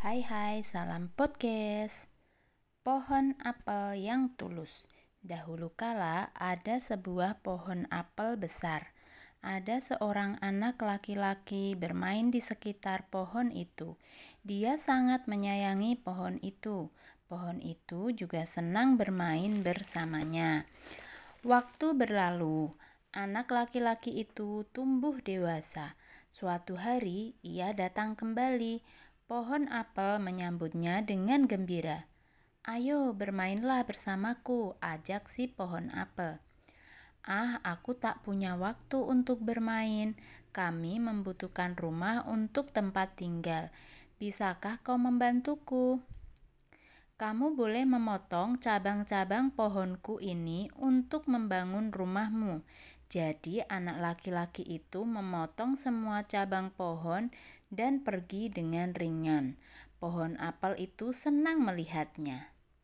Hai hai, salam podcast. Pohon apel yang tulus. Dahulu kala ada sebuah pohon apel besar. Ada seorang anak laki-laki bermain di sekitar pohon itu. Dia sangat menyayangi pohon itu. Pohon itu juga senang bermain bersamanya. Waktu berlalu, anak laki-laki itu tumbuh dewasa. Suatu hari ia datang kembali Pohon apel menyambutnya dengan gembira. Ayo bermainlah bersamaku, ajak si pohon apel. Ah, aku tak punya waktu untuk bermain. Kami membutuhkan rumah untuk tempat tinggal. Bisakah kau membantuku? Kamu boleh memotong cabang-cabang pohonku ini untuk membangun rumahmu. Jadi, anak laki-laki itu memotong semua cabang pohon dan pergi dengan ringan. Pohon apel itu senang melihatnya.